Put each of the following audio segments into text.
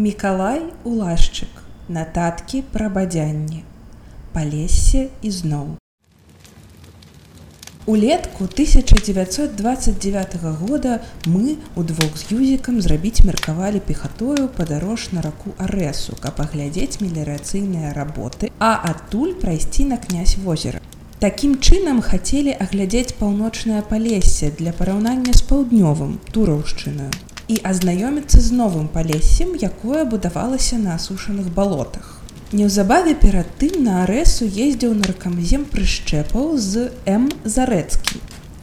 Мікалай улашчык, нататкі пра бадзянні. Палесе ізноў. Улетку 1929 года мы удвух з юзікам зрабіць меркавалі пехатою падарож на раку Арэсу, каб паглядзець меліярацыйныя работы, а адтуль прайсці на князь возера. Такім чынам хацелі аглядзець паўночнае палесе для параўнання з паўднёвым тураўшчынаю і азнаёміцца з новым палессем, якое будавалася на асушаных балотах. Неўзабаве перад тым на арэсу ездзіў наркамзем прышчэпаў з М зарэцкі.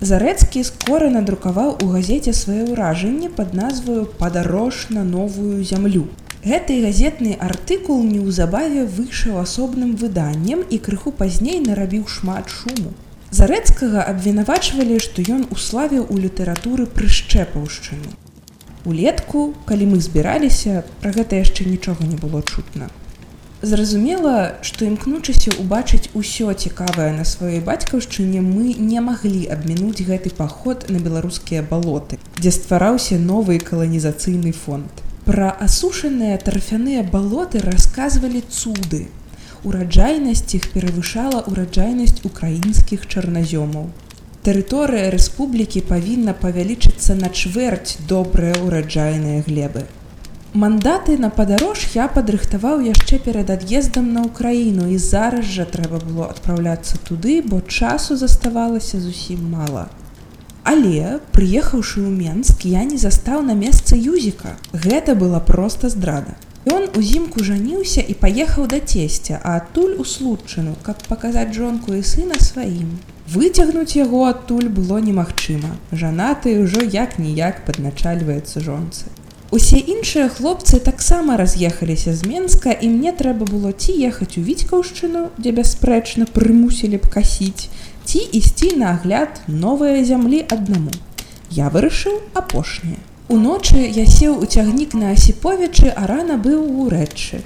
Зарэцкі скора надрукаваў у газеце свае ўражанне пад назваю падарож на новую зямлю. Гэты газетны артыкул неўзабаве выйшаў асобным выданнем і крыху пазней нарабіў шмат шуму. Зарэцкага абвінавачвалі, што ён уславіў у літаратуры прышчэпаўшчыну улетку калі мы збіраліся пра гэта яшчэ нічога не было чутна. Зразумела што імкнучыся ўбачыць усё цікавае на сваёй бацькаўшчыне мы не маглі абмінуць гэты паход на беларускія балоты дзе ствараўся новы каланізацыйны фонд. Пра асушаныя тарфяныя балоты расказвалі цуды. Ураджайнасць іх перавышала ўраджайнасць украінскіх чарназёмаў Тэрыторыя рэспублікі павінна павялічыцца на чвэрць добрыя ўраджайныя глебы. Мандаты на падарож я падрыхтаваў яшчэ перад ад'ездам на ўкраіну і зараз жа трэба было адпраўляцца туды, бо часу заставалася зусім мала. Але, прыехаўшы ў Менск, я не застаў на месцы юзіка. Гэта была проста здрада. Ён узімку жаніўся і паехаў да цесця, а адтуль у случчыну, каб паказаць жонку і сына сваім. Выцягнуць яго адтуль было немагчыма. Жанаты ўжо як-ніяк падначальваецца жонцы. Усе іншыя хлопцы таксама раз'ехаліся з Менска і мне трэба было ці ехаць у віцькаўшчыну, дзе бясспрэчна прымусілі б касіць, ці ісці на агляд новыя зямлі аднаму. Я вырашыў апошняе. Уночы я сеў у цягнік на асіповічы, а рана быў у рэчы.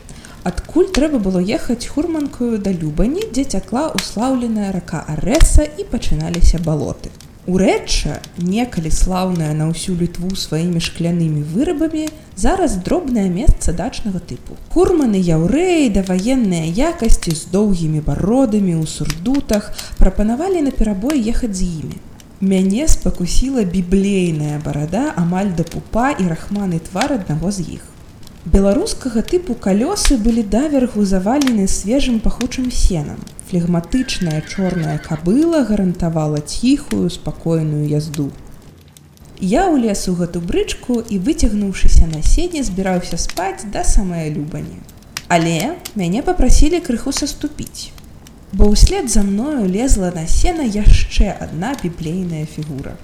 Адкуль трэба было ехаць хурманкаю да любані дзе цякла услаўленая рака арэса і пачыналіся балоты. Урэчча некалі слаўная на ўсю літву сваімі шклянымі вырабамі зараз дробнае месца дачнага тыпу. Курманы яўрэі да ваенныя якасці з доўгімі бародамі ў сурдутах прапанавалі на перабой ехаць з імі мяне спакусіла біблейная барада амаль да пупа і рахманы твар аднаго з іх Беларускага тыпу калёсы былі давергу завалены свежым пахучым сенам. Флегматычная чорная кабыла гарантавала ціхую спакойную язду. Я ўлез у гэту брычку і выцягнуўшыся на сене збіраўся спаць да самае любані. Але мяне попрасілі крыху саступіць. Бо ўслед за мною лезла на сена яшчэ адна біблейная фігура.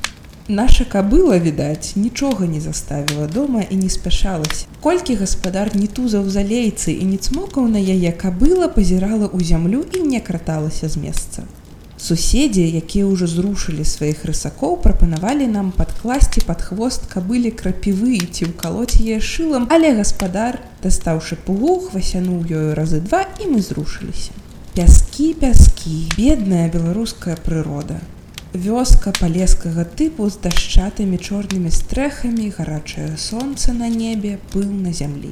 Наша кабыла, відаць, нічога не заставіла дома і не спяшалася. Колькі гаспадар не тузаў залейцы і не цмокаў на яе кабыла пазірала ў зямлю і не краталася з месца. Суседзі, якія ўжо зрушылі сваіх рысакоў, прапанавалі нам падкласці пад хвост кабылі крапівы ці ўкалоць яе шылам, але гаспадар, дастаўшы пугу, хвасянуў ёю разы два і мы зрушыліся. Пяскі, пяскі, бедная беларуская прырода. Вёска палескага тыпу з дашчатымі чорнымі стрэхамі гарачае сонца на небе пыл на зямлі.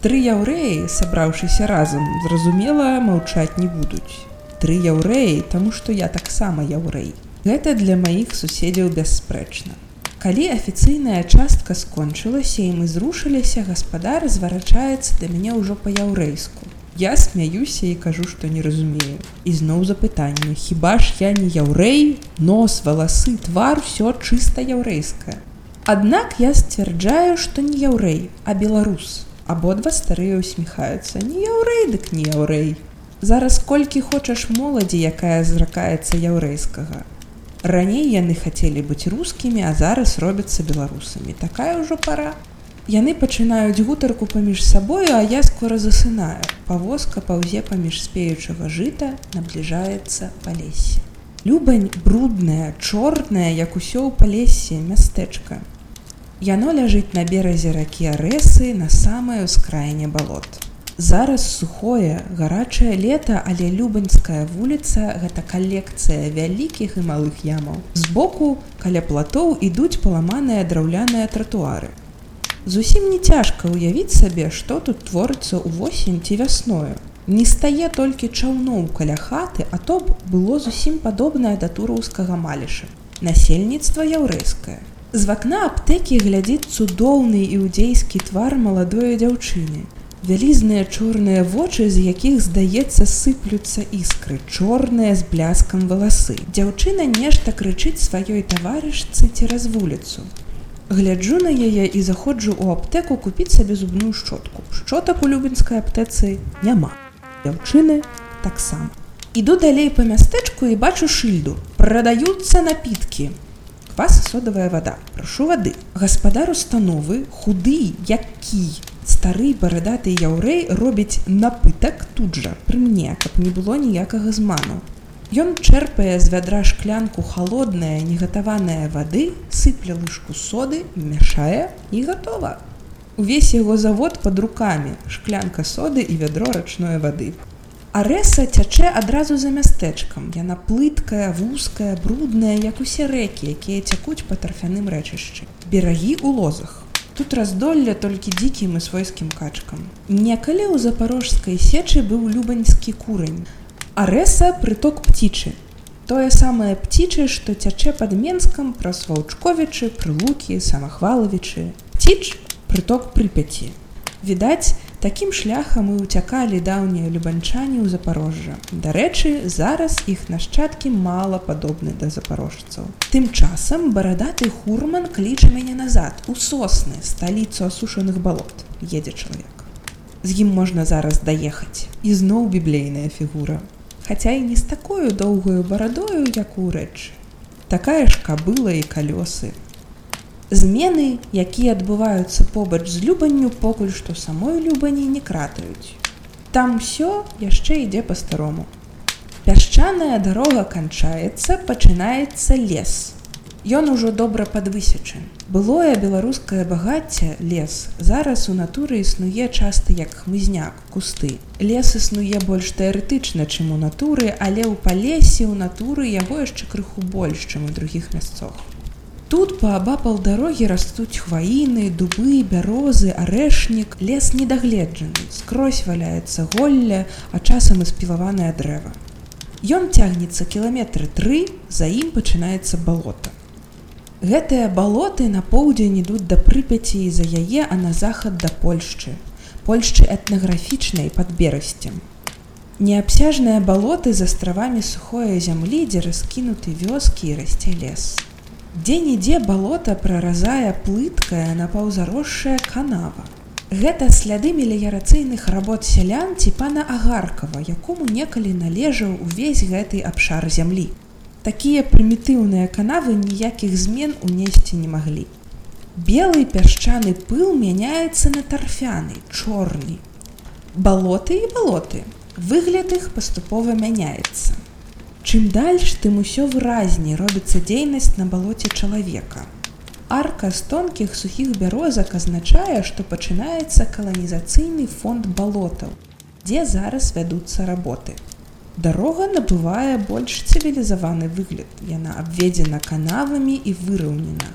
Тры яўрэі сабраўшыся разам зразумела маўчаць не будуць. Тры яўрэі таму што я таксама яўрэй. Гэта для маіх суседзяў бясспрэчна. Калі афіцыйная частка скончылася і мы зрушыліся гаспадар зварачаецца да мяне ўжо па-яўрэйску Я смяюся і кажу, што не разумею. І зноў запытанне: Хіба ж я не яўрэй, нос, валасы, твар усё чыста яўрэйскае. Аднак я сцвярджаю, што не яўрэй, а беларус. Абодва старыя усміхаюцца, не яўрэй, дык не яўрэй. Зараз колькі хочаш моладзі, якая зракаецца яўрэйскага. Раней яны хацелі быць рускімі, а зараз робяцца беларусамі. Такая ўжо пара. Яны пачынаюць гутарку паміж сабою, а я скора засынаю. Павозка паўзе паміж спеючага жыта набліжаецца па лесе. Любань брудная, чорная, як усё ў палесе мястэчка. Яно ляжыць на беразе ракі арэсы на самае ўскраіне балот. Зараз сухое, гарачае лета, але любаньская вуліца гэта калекцыя вялікіх і малых ямаў. Збоку каля платоў ідуць паламаныя драўляныя тратуары Зусім не цяжка ўявіць сабе, што тут творыцца ўвосень ці вясною. Не стае толькі чаўноў каля хаты, а то б было зусім падобнае да тураўскага маліша. Насельніцтва яўрэйскае. З вакна аптэкі глядзіць цудоўны іудзейскі твар маладой дзяўчыны. Вялізныя чорныя вочы, з якіх, здаецца, сыплюцца іскры, чорныя з бляскам валасы. Дзяўчына нешта крычыць сваёй таварышцы цераз вуліцу. Гляджу на яе і заходжу ў аптэку купіць сабе зубную шчотку. Шчотак у любенскай аптэцы няма. Дзяўчыны таксама. Іду далей па мястэчку і бачу шыльду. Прадаюцца напіткі. Квас содавая вада. Прашу вады. Гаспадар установы худы, які стары барадаты яўрэй робіць напытак тут жа пры мне, каб не было ніякага зману. Ён чэрпае з вядра шклянку холодная негатаваная вады, сыпля лыжку соды, мяшае і гатова. Увесь яго завод под руками, шклянка соды і вядро рачной вады. Арэса цячэ адразу за мястэчкам. Яна плыткая, вузкая, брудная, як усе рэкі, якія цякуць па тарфяным рэчышчы. Берагі ў лозах. Тут раздолля толькі дзікім і свойскім качкам. Некалі ў запарожскай сечы быў любаньскі курань. Арэса прыток пцічы. Тое самае пцічы, што цячэ пад менскам праз ваўчковічы, прылукі, самахвалавічы. Пціч прыток прыпяці. Відаць, такім шляхам і ўцякалі даўнія любанчані ў запарожжа. Дарэчы, зараз іх нашчадкі мала падобны да запарожцаў. Тым часам барадаты хурман кліча мяне назад у сосны сталіцу асушаных балот. едзе чалавек. З ім можна зараз даехаць. І зноў біблейная фігура хаця і не з такою доўгаю барадою, як у рэчы. Такая ж кабыла і калёсы. Змены, якія адбываюцца побач з любанню покуль што самой любані не кратаюць. Там усё яшчэ ідзе па-старому. Пясчаная дарога канчаецца, пачынаецца лес. Ён ужо добра падвысечан. Былое беларускае багацце лес зараз у натуры існуе часта як хмызняк кусты. Лес існуе больш тэарэтычна, чым у натуры, але ў палесе ў натуры яго яшчэ крыху больш, чым у другіх мясцох. Тут паабапал дарогі растуць хваіны, дубы, бярозы, арэшнік, лес недагледжаны, скрозь валяецца голля, а часам і спілаванае дрэва. Ён цягнецца кіламетры тры, за ім пачынаецца балота. Гэтыя балоты на поўдзень ідуць да прыпяці і за яе, а на захад да Польшчы. Польшчы этнаграфічнай пад берасцем. Неабсяжныя балоты з астравамі сухое зямлі, дзе раскінуты вёскі і расце лес. Дзе-нідзе балота праразае плыткая напаўзаросшая канава. Гэта сляды меліярацыйных работ сялян ці пана Агаркава, якому некалі належаў увесь гэты абшар зямлі такія прымітыўныя канавы ніякіх змен унесці не маглі. Белы пясчаны пыл мяняецца на тарфяны, чорны. Балоты і балоты. Выгляд іх паступова мяняецца. Чым дальш, тым усё выразней робіцца дзейнасць на балоце чалавека. Арка з тонкіх сухіх бярозак азначае, што пачынаецца каланізацыйны фонд балотаў, дзе зараз вядуцца работы. Дарога набывае больш цывілізаваны выгляд. Яна абведзена канавамі і выраўнена.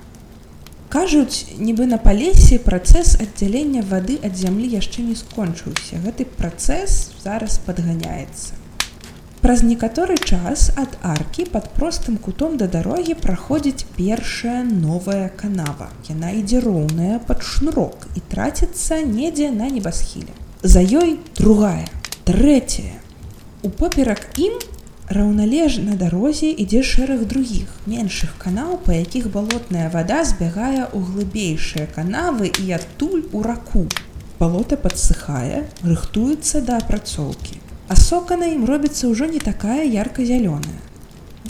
Кажуць, нібы на палесе працэс аддзялення вады ад зямлі яшчэ не скончыўся. Гэты працэс зараз падганяецца. Праз некаторы час ад аркі пад простым кутом да дарогі праходзіць першая новая канава. Яна ідзе роўная пад шнурок і траціцца недзе на небасхіле. За ёй другая, трэцяя, Упоперак ім раўналежна дарозе ідзе шэраг другіх меншых канаў, па якіх балотная вада збягае ў глыбейшыя канавы і адтуль у раку. Балота падсыхае, рыхтуецца да апрацоўкі. А сока на ім робіцца ўжо не такая ярка-зялёная.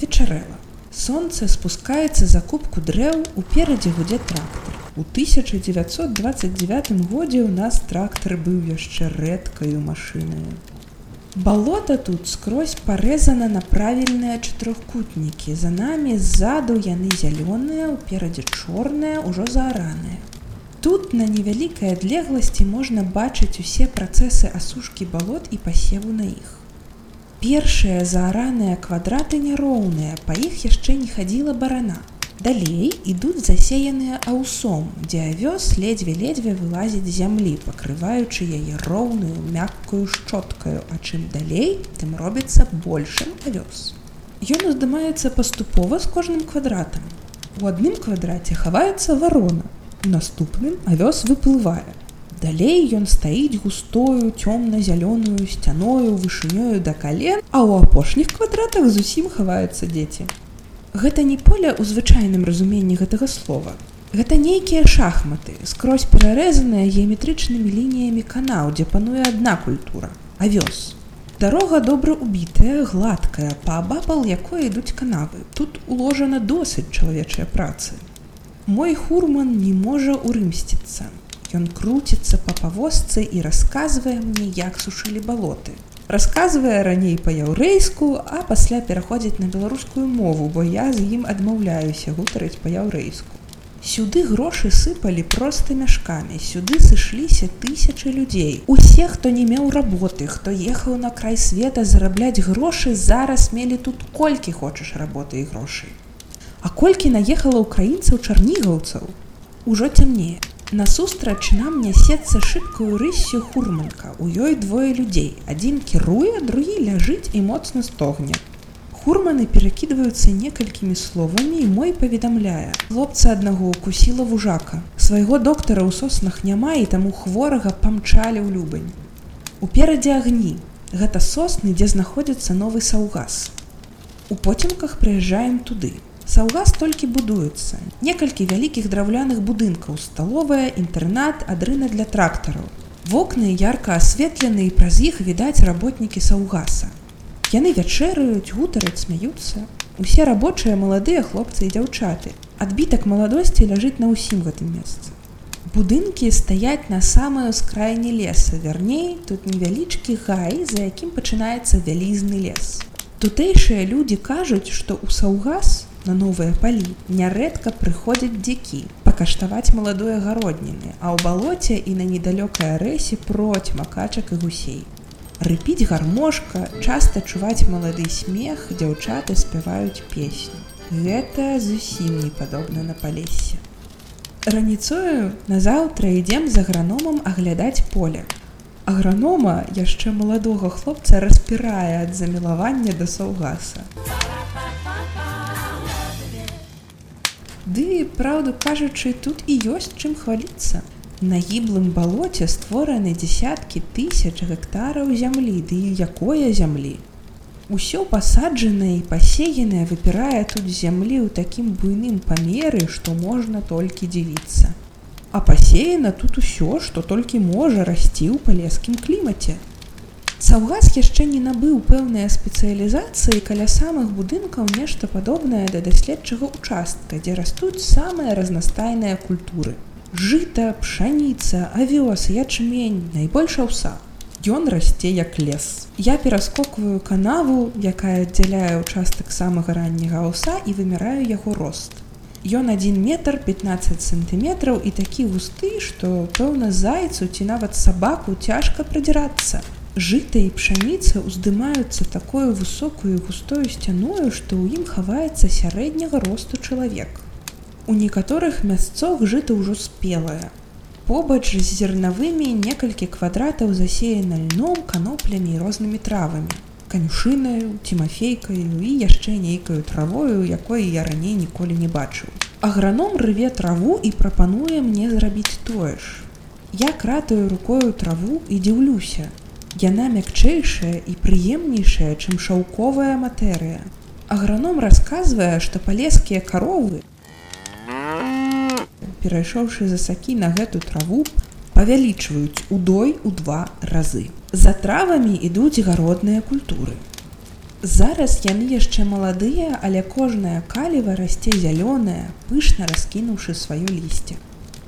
Вечарэла. Сонце спускаецца за кубку дрэў уперадзе гудзе трактар. У 1929 годзе ў нас трактар быў яшчэ рэдкаю машынаю. Балота тут скрозь парэзана на правільныя чатырохкутнікі. За намі ззаду яны зялёныя, уперадзе чорныя, ужо заараныя. Тут на невялікай адлегласці можна бачыць усе працэсы асушкі балот і пасеву на іх. Першыя заараныя квадраты няроўныя, па іх яшчэ не хадзіла барана. Далей ідуць засеяныя аўсом, дзе авёс ледзьве-ледзьве вылазіць з зямлі, пакрываючы яе роўную мяккую шчоткаю, а чым далей, тым робіцца большым авёс. Ён уздымаецца паступова з кожным квадратам. У адным квадраце хаваецца варона. У наступным авёс выплывае. Далей ён стаіць густою цёмна-зялёную сцяною вышынёю да кален, а ў апошніх квадратах зусім хаваюцца дзеці. Гэта не поле ў звычайным разуменні гэтага слова. Гэта нейкія шахматы, скрозь перарэзаныя геаметрычнымі лініямі канаў, дзе пануе адна культура, авёс. Дарога добра убітая, гладкая, паабапал якой ідуць канавы. Тут уложана досыць чалавечыя працы. Мой хурман не можа урымсціцца. Ён круціцца па павозцы і расказвае мне, як сушылі балоты расказвае раней па-яўрэйску, а пасля пераходзіць на беларускую мову, бо я з ім адмаўляюся гутарыць па-яўрэйску. Сюды грошы сыпалі проста мяшкамі. Сюды сышліся тысячы людзей. Усе, хто не меў работы, хто ехаў на край света зарабляць грошы, зараз мелі тут колькі хочаш работы і грошай. А колькі наехала ўкраінцаў чарнігаўцаў, ужо цямнее. Насустрач нам нясецца шыбкую рыссю хурманка. У ёй двое людзей. Адзін кіруе, другі ляжыць і моцна стогне. Хурманы перакідваюцца некалькімі словамі і мой паведамляе. Хлопца аднаго укусіла вужака. Свайго доктара ў соснах няма і таму хворага памчалі ў любань. Уперадзе агні. Гэта сосны, дзе знаходзіцца новы саўгас. У поцемках прыязджаем туды. Саўгас толькі будуецца. Некалькі вялікіх драўляных будынкаў, сталовая, інтэрнат, адрына для трактараў. Вокны ярка асветлены і праз іх відаць работнікі саўгаса. Яны вячэраюць, гутараць, смяюцца. Усе рабочыя маладыя хлопцы і дзяўчаты. Адбітак маладосці ляжыць на ўсім гэтым месцы. Будынкі стаяць на самую скрайні леса, вярней, тут невялічкі гай, за якім пачынаецца вялізны лес. Тутэйшыя людзі кажуць, што ў саўгас на новыя палі нярэдка прыходзяць дзікі пакаштаваць маладое гародніны а ў балоце і на недалёкай арэсе проць макачак і гусей. Рыпіць гармошка часта чуваць малады смех дзяўчаты спяваюць песню. Гэта зусім не падобна на палесе. Раніцою назаўтра ідзем за аграномам аглядаць поле. Агранома яшчэ маладога хлопца распірае ад замілавання да саўгаса Ды, праўду кажучы, тут і ёсць чым хваліцца. На гіблым балоце створаны дзясяткі тысяч гектараў зямлі, ды і якое зямлі. Усё пасаджанае і пасеянае выпірае тут зямлі ў такім буйным памеры, што можна толькі дзівіцца. А пасеяна тут усё, што толькі можа расці ў палескім клімаце. Саўгас яшчэ не набыў пэўныя спецыялізацыі каля самых будынкаў нешта падобнае да даследчага участка, дзе растуць самыя разнастайныя культуры. Жыта, пшаніца, авёс, ячмень, найбольш аўса. Ён расце як лес. Я пераскокваю канаву, якая аддзяляе ўчастак самага ранняга аўса і выміраю яго рост. Ён адзін метр 15 сантиметраў і такі густы, што пэўна зайцу ці нават сабаку цяжка прадзірацца. Жыта і пшаніца ўздымаюцца такою высокую густою сцяною, што ў ім хаваецца сярэдняга росту чалавек. У некаторых мясцох жыта ўжо спелае. Побач з зернавымі некалькі квадратаў засеяна льном, каноплямі і рознымі травамі. Канюшынаю, цімафейкаю і яшчэ нейкаю травою, якой я раней ніколі не бачыў. Аграном рыве траву і прапануе мне зрабіць тое ж. Я кратаю рукою траву і дзіўлюся, Яна мякчэйшая і прыемнейшая, чым шаўковая матэрыя. Аграном расказвае, што палескія каровы, перайшоўшы за сакі на гэту траву, павялічваюць удой у два разы. За травамі ідуць гародныя культуры. Зараз яны яшчэ маладыя, але кожная каліва расце зялёная, пышна раскінуўшы сваё лісце.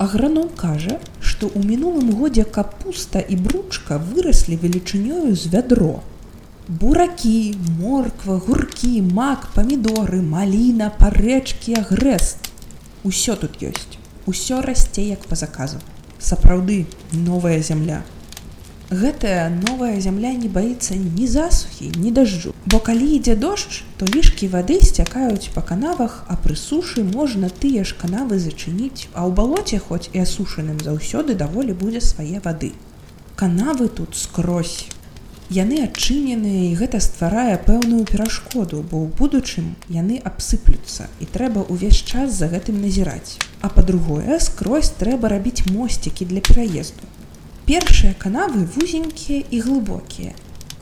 Аграном кажа, што ў мінулым годзе капуста і бручка выраслі велічынёю з вядро. Буракі, морква, гуркі, мак, памідоры, маліна, парэчкі, агрэст. Усё тут ёсць. Усё расце як па заказу. Сапраўды новая зямля. Гэтая новая зямля не баіцца ні засухі, ні дажджу. Бо калі ідзе дождж, то лішкі вады сцякаюць па канавах, а пры сушы можна тыя ж канавы зачыніць, а ў балоце хоць і асушаным заўсёды даволі будзе свае вады. Канавы тут скрозь. Яны адчыненыя і гэта стварае пэўную перашкоду, бо ў будучым яны абсыплюцца і трэба ўвесь час за гэтым назіраць. А па-другое, скрозь трэба рабіць мосцікі для пераезду. Першыя канавы вузенькія і глыбокія,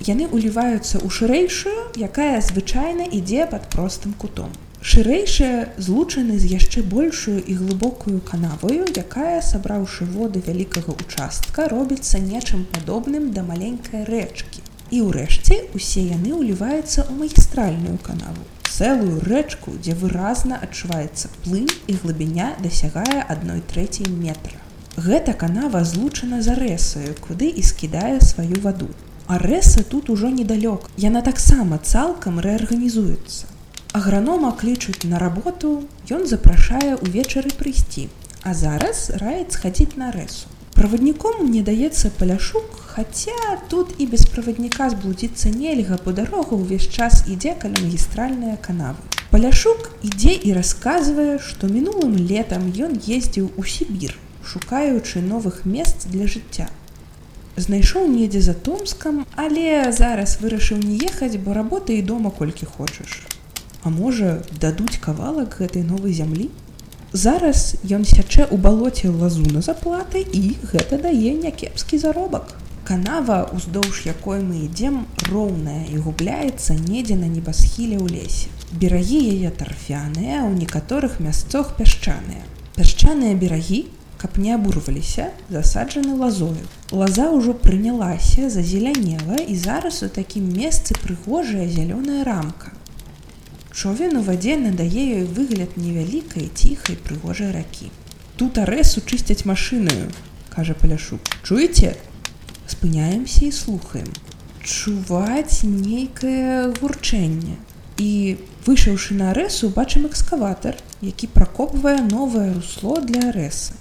яны уліваюцца ў шырэйшую, якая звычайна ідзе пад простым кутом. Шырэйшыя злучаны з яшчэ большую і глыбокую канаваю, якая, сабраўшы воды вялікага участка, робіцца нечым падобным да маленькай рэчкі. І ўрэшце усе яны ўліваюцца ў магістральную канаву. Цэлую рэчку, дзе выразна адчуваецца плынь і глыбіня дасягае адной трэцяй метра. Гэта канава злучана за рэсаю, куды і скідае сваю ваду. Арэса тут ужо недалёк. Яна таксама цалкам рэарганізуецца. Агранома клічуць на работу, ён запрашае ўвечары прыйсці. А зараз раіць схадзіць на рэсу. Правадніком мне даецца паляшук, хаця тут і без правадніка зблудзіцца нельга, бо дарога ўвесь час ідзе каля магістральныя канавы. Паляшук ідзе і расказвае, што мінулым летам ён ездзіў у Сібір, шукаючы новых месц для жыцця. Знайшоў недзе за томскам але зараз вырашыў не ехаць бо работа і дома колькі хочаш. А можа дадуць кавалак гэтай новай зямлі? Зараз ён сячэ ў балоце лазу на заплаты і гэта дае някепскі заробак. Канава уздоўж якой мы ідзем роўная і губляецца недзе на небасхіле ў лесе. Берагі яе тарфяныя ў некаторых мясцох пясчаныя. Пясчаныя берагі каб не абурваліся засаджаны лазою. Лаза ўжо прынялася зазелянела і зараз у такім месцы прыгожая зялёная рамка. Човен у вадзе надае ёй выгляд невялікай ціхай прыгожай ракі. Тут арэсу чысцяць машынаю кажа паляшук. Чуеце? Спыняемся і слухаем чуваць нейкае гурчэнне і выйшаўшы на арэсу бачым экскаватар які пракопвае новае русло для арэсы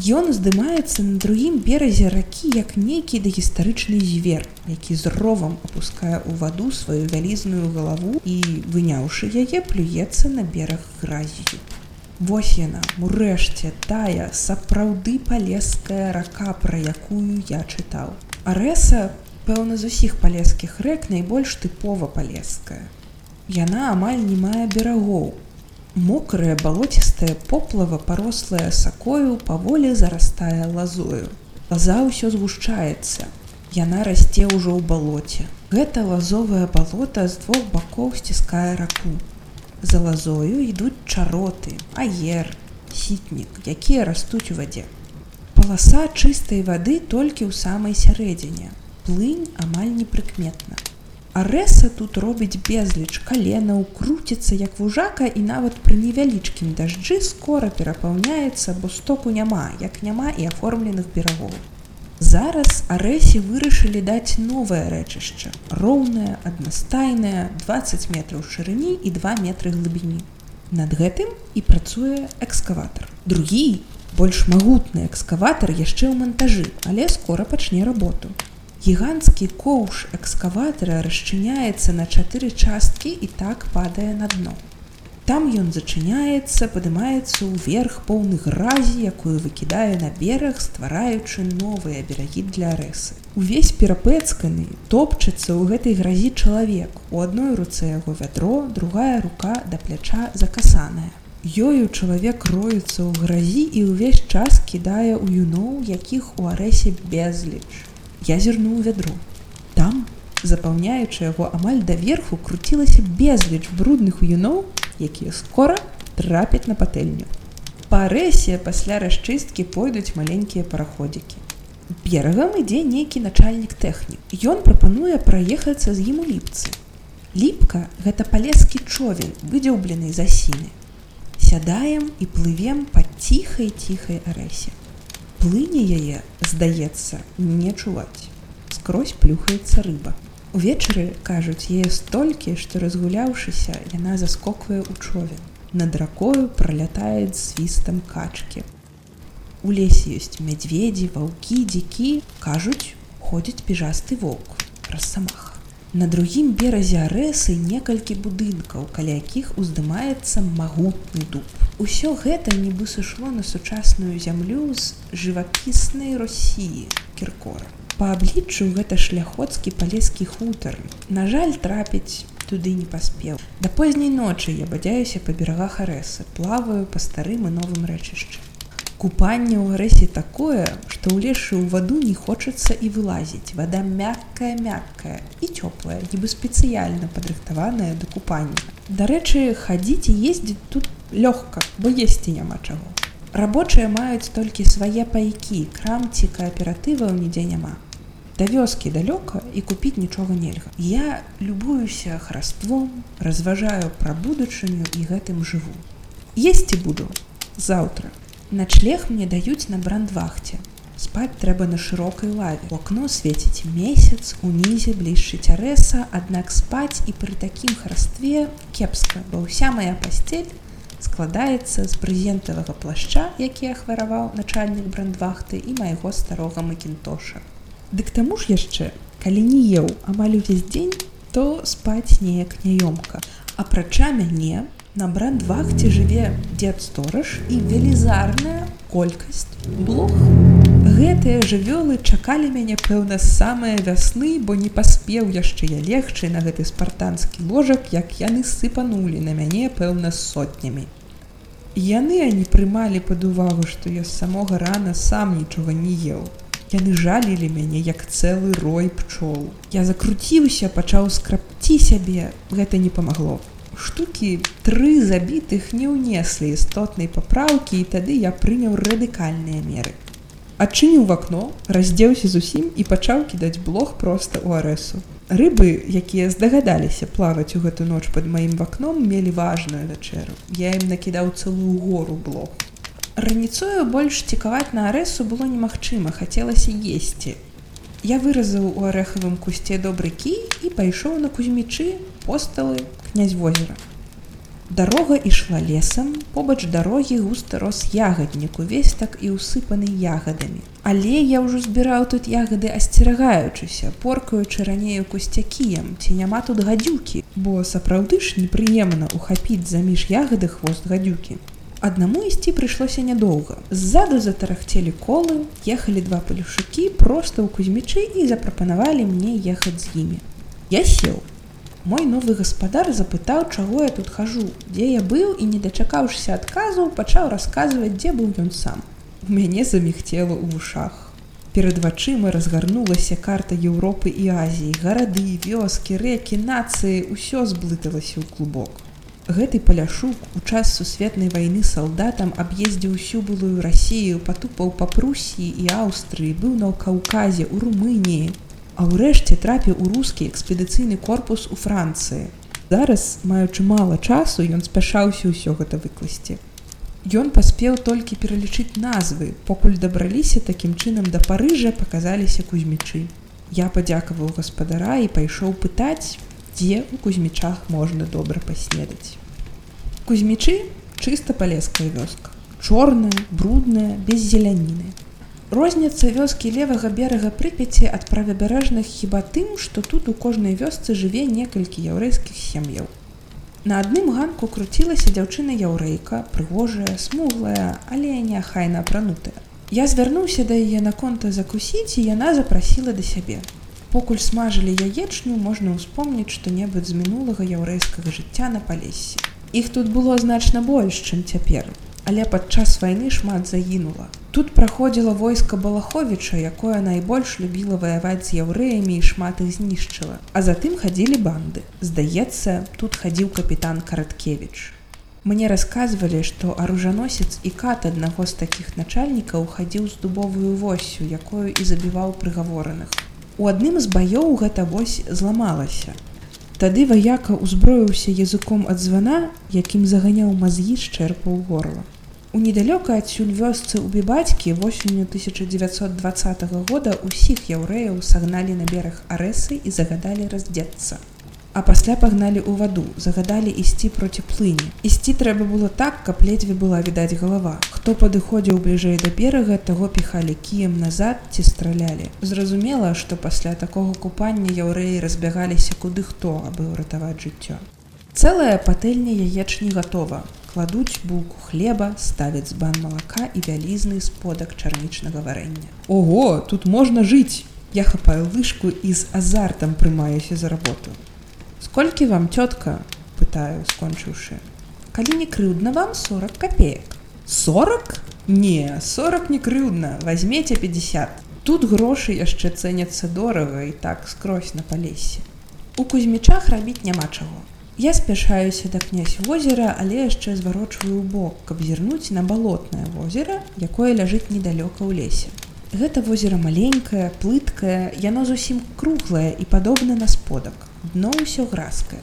Ён здымаецца на другім беразе ракі як нейкі дагістарычны звер, які з ровам опускае ў ваду сваю вялізную галаву і, выняўшы яе, плюецца на бераг гразію. Вось яна, урэшце тая сапраўды палеская рака, пра якую я чытаў. Арэса, пэўна, з усіх палескіх рэк найбольш тыпова палеская. Яна амаль не мае берагоў, Мокрая балоцістая поплава, парослая сакою, паволі зарастае лазою. Лаза ўсё згушчаецца. Яна расце ўжо ў балоце. Гэта лазовае балота з двух бакоў сціскае раку. За лазою ідуць чароты, аер, сітнік, якія растуць у вадзе. Паласа чыстай вады толькі ў самай сярэдзіне. Плынь амаль непрыкметна. Арэса тут робіць безліч каленаў, круціцца як вужака і нават пры невялічкім дажджы скора перапаўняецца, бо стоку няма, як няма і аформленых берагоў. Зараз арэсе вырашылі даць новае рэчышча, роўнае, аднастайнае, 20 метраў шырыні і 2 метры глыбіні. Над гэтым і працуе экскаватар. Другі, больш магутны экскаватар яшчэ ў мантажы, але скора пачне работу. Гіганцкі коўш экскаватара расчыняецца на чатыры часткі і так падае на дно. Там ён зачыняецца, падымаецца ўверх поўны гразі, якую выкідае на бераг, ствараючы новыя берагі для рэсы. Увесь перапэцканы топчацца ў гэтай гразі чалавек. У адной руцэ яго вядро, другая рука да пляча закасаная. Ёю чалавек роецца ў гразі і ўвесь час кідае ў юноў, якіх у арэсе безліч я зірнуў вядру. Там, запаўняючы яго амаль даверху круцілася безліч брудных юноў, якія скора трапяць на патэльню. Па рэсе пасля расчысткі пойдуць маленькія параходзікі. Берагам ідзе нейкі начальнік тэхнік. Ён прапануе праехацца з ім у ліпцы. Ліпка гэта палескі човен, выдзеўблены за сіны. Сядаем і плывем па ціхай ціхай арэсе плыні яе здаецца не чуваць. Скрозь плюхаецца рыба. Увечары кажуць яе столькі што разгуляўшыся яна заскоквае ў човен. Над ракою пролятае свістам качкі. У лесе ёсць мядзведзі ваўкі дзікі кажуць ходзіць піжасты воўк. Рассамаха На другім беразе арэсы некалькі будынкаў, каля якіх уздымаецца магутны дуб. Усё гэта нібы сышло на сучасную зямлю з жывапіснай Росіі кіркора. Па абліччу гэта шляходскі палескі хутар. На жаль, трапіць туды не паспеў. Да позняй ночы я бадзяюся па берагах арэсы, плаваю па старым і новым рэчышчы. Купанне ў арэсе такое, што ўлезшы ў ваду не хочацца і вылазіць. Вада мяккая, мяккая і цёплая, нібы спецыяльна падрыхтаваная да купання. Дарэчы, хадзіць і ездзіць тут лёгка, бо есці няма чаго. Рабочыя маюць толькі свае пайкі, крамці кааператываў нідзе няма. Да вёскі далёка і купіць нічога нельга. Я любуюся хараством, разважаю пра будучыню і гэтым жыву. Есці буду заўтра. Начлег мне даюць на брандвахце. Спаць трэба на шырокай лаве. У акно свеціць месяц, унізе блішчыць арэса, аднак спаць і пры такім харастве кепска, бо ўся моя пасцель складаецца з прэзентавага плашча, які ахвараваў начальнік брандвахты і майго старога макінтоша. Дык таму ж яшчэ, калі не еў амаль увесь дзень, то спаць неяк няёмка. Апрача мяне На брандвахце жыве дзед стораж і велізарная колькасць блох. Гэтыя жывёлы чакалі мяне пэўна з самыя вясны, бо не паспеў яшчэ я легчы на гэты спартанскі ложак, як яны сыпанулі на мяне пэўна сотнямі. Яны они прымалі пад увагу, што я з самога рана сам нічога не еў. Яны жалілі мяне як цэлы рой пчол. Я закруціўся, пачаў скрапці сябе, гэта не памагло штукі тры забітых не ўнеслі істотнай папраўкі і тады я прыняў радыкальныя меры. Адчыніў в акно, раздзеўся зусім і пачаў кідаць блог проста ў арэсу. Рыбы, якія здагадаліся плаваць у гэту ноч под маім вакном, мелі важную вячэру. Я ім накідаў цэлую гору блог. Раніцою больш цікаваць на арэсу было немагчыма, хацелася есці. Я выразаў у арэхавым кусце добры кі і пайшоў на кузьмічы, посталы, князь возера. Дарога ішла лесам, побач дарогі густа рос ягаднік увесь так і ўсыпаны ягадамі. Але я ўжо збіраў тут ягады асцерагаючыся, поркаючы ранею кусцякіем, ці няма тут гадзюкі, бо сапраўды ж непрыемна ухапіць заміж ягады хвост гадюкі. Аднаму ісці прыйшлося нядоўга. Ззаду затарахцелі колы, ехалі два палюшукі проста ў кузьмічы і запрапанавалі мне ехаць з імі. Я сеў, Мой новы гаспадар запытаў, чаго я тут хожу, дзе я быў і не дачакаўшыся адказу, пачаў расказваць, дзе быў ён сам. У мяне заміхцела ў вушах. Перад вачыма разгарнулася карта Еўропы і Азіі, гарады, вёскі, рэкі, нацыі, усё зблыталася ў клубок. Гэты паляшук у час сусветнай вайны салдатам аб'ездзіў усю былую рассію, патупаў па Прусіі і Аўстрыі, быў на Каўказе, у Румыніі, а ўрэшце трапіў у рускі экспедыцыйны корпус у францыі. Зараз маючы мала часу ён спяшаўся ўсё гэта выкласці. Ён паспеў толькі пералічыць назвы покуль дабраліся такім чынам да парыжа паказаліся кузьмічы. Я падзякаваў гаспадара і пайшоў пытаць дзе у кузьмічах можна добра паснедаць. Кузьмічы чыста палеская вёска. Чорная брудная без зеляніны Розніца вёскі левага берага прыпяці ад правабярэжных хіба тым, што тут у кожнай вёсцы жыве некалькі яўрэйскіх сем'яў. На адным ганку круцілася дзяўчына яўрэйка, прыгожая, смуглая, але няхайна апранутая. Я звярнуўся да яе на конта закусіць і яна запрасіла да сябе. Покуль смажылі яечню, можна ўспомніць што-небудзь з мінулага яўрэйскага жыцця на палесе. Іх тут было значна больш, чым цяпер, але падчас вайны шмат загінула. Тут праходзіла войска балаховіча, якое найбольш любіла ваяваць з яўрэямі і шмат іх знішчыла. А затым хадзілі банды. Здаецца, тут хадзіў капітан караткевич. Мне расказвалі, што аружаносец і кат аднаго з такіх начальнікаў хадзіў з дубовую восью, якую і забіваў прыгавораных. У адным з баёў гэта вось зламалася. Тады ваяка ўзброіўся языком ад звана, якім заганяў мазгі з чэрпа ў горла. У недалёка адсюль вёсцы ў бібацькі восенню 1920 года ўсіх яўрэяў сагналі на бераг арэсы і загадалі раздзецца. А пасля пагналі ў ваду загадалі ісці проці плыні. Ісці трэба было так каб ледзьве была відаць галава. Хто падыходзіў бліжэй да берага таго піхалі кіем назад ці стралялі. Зразумела што пасля такога купання яўрэі разбягаліся куды хто абы ўратаваць жыццё. Цэлая патэльня яечні гатова. Кладуць булку хлеба ставяць бан малака і вялізны сподак чарнічнага варэння. Ого тут можна жыць! Я хапаю лыжку і з азартам прымаюся за работу сколькі вам цётка пытаю скончыўшы калі не крыўдна вам 40 копеек? 40 не 40 не крыўдна возьмеце 50 тут грошы яшчэ цэняцца дорага і так скрозь на палесе у кузьмічах рабіць няма чаго. Я спяшаюся да князь возера але яшчэ зварочваю бок каб зірнуць на балотнае возера якое ляжыць недалёка ў лесе гэта возера маленькае плыткае яно зусім круглае і падобна на сподак дно ўсё гразкае.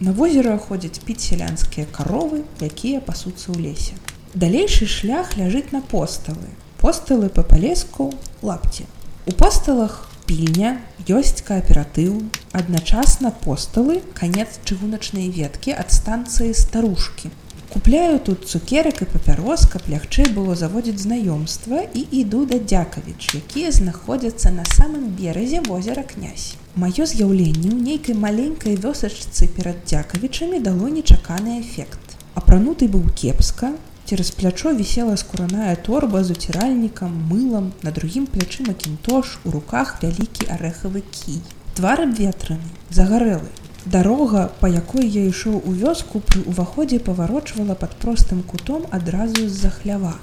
На возера ходзяць піць сялянскія каровы, якія пасуцца ў лесе. Далейшы шлях ляжыць на посталы. Посталы па палеску лапці. У посталах пільня ёсць кааператыў, адначасна посталы канец чыгуначнай веткі ад станцыі старушкі. Купляю тут цукерак і папярос, каб лягчэй было заводзіць знаёмства і іду да дзякавіч, якія знаходзяцца на самым беразе возера князь. Маё з'яўленне ў нейкай маленькай вёсачцы перад дзякавічамі дало нечаканы эфект. Апрануты быў кепска, цераз плячо вісела скураная торба з уціральнікам, мылам, на другім плячы макінтош, у руках вялікі арэхавы кій. Твар абветраны, загарэлы. Дарога, па якой я ішоў у вёску пры ўваходзе паварочвала пад простым кутом адразу з-за хлява.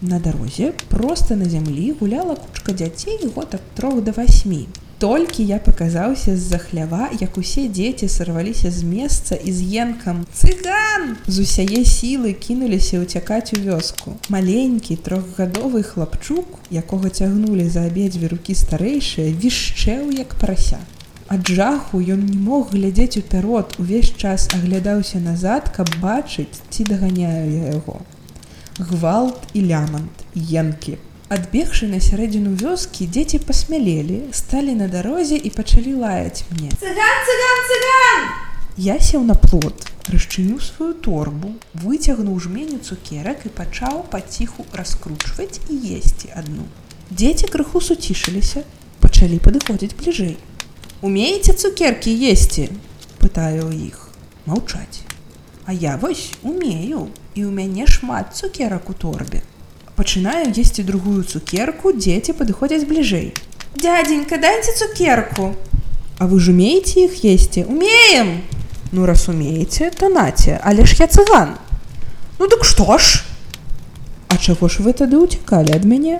На дарозе проста на зямлі гуляла кучка дзяцей год ад трох да васьмі. Толькі я паказаўся з-за хлява як усе дзеці сарваліся з месца і з енкам. Цыган! З усяе сілы кінуліся ўцякаць у вёску. Маленькі трохгадовы хлапчук якога цягнулі за абедзве рукі старэйшыя вішчэў як парася ад жаху ён не мог глядзець уперод увесь час аглядаўся назад каб бачыць ці даганяю я яго гвалт і лямант енкі Адбегшы на сярэдзіну вёскі, дзеці пасмялелі, сталі на дарозе і пачалі лаяць мне. Цыган, цыган, цыган! Я сеў на плот, расчыніў сваю торбу, выцягнуў жменю цукерак і пачаў паціху раскручваць і есці адну. Дзеці крыху суцішыліся, пачалі падыходзіць бліжэй. Умееце цукеркі есці, пытаю ў іх, маўчаць. А я вось умею, і ў мяне шмат цукерак у торбе. Пачынаю есці другую цукерку дзеці падыходзяць бліжэй. Дяденька дайце цукерку! А вы ж умееце іх есці? Умеем! Ну раз умееце то наце але ж я цыган! Ну дык што ж? А чаго ж вы тады уцікалі ад мяне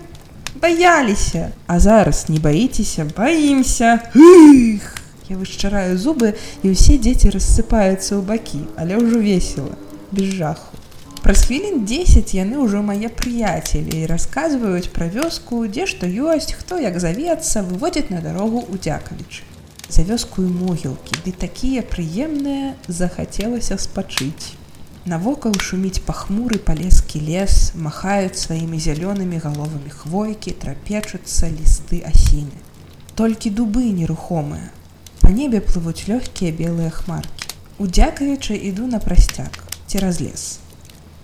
баяліся а зараз не баіцеся баімся я вышчараю зубы і ўсе дзеці рассыпаюцца ў бакі але ўжо весело без жаху. Праз хвілін 10 яны ўжо мае прыяцелі і расказваюць пра вёску, дзе што ёсць, хто як завецца, выводзяць на дарогу ў дзякавіч. За вёску і могілкі, ды такія прыемныя захацелася спачыць. Навокал шуміць пахмуры палескі лес, махаюць сваімі зялёнымі галовамі хвойкі, трапечуцца лісты асіны. Толькі дубы нерухомыя. Па небе плывуць лёгкія белыя хмаркі. У дзякавіча іду на прасцяг цераз лес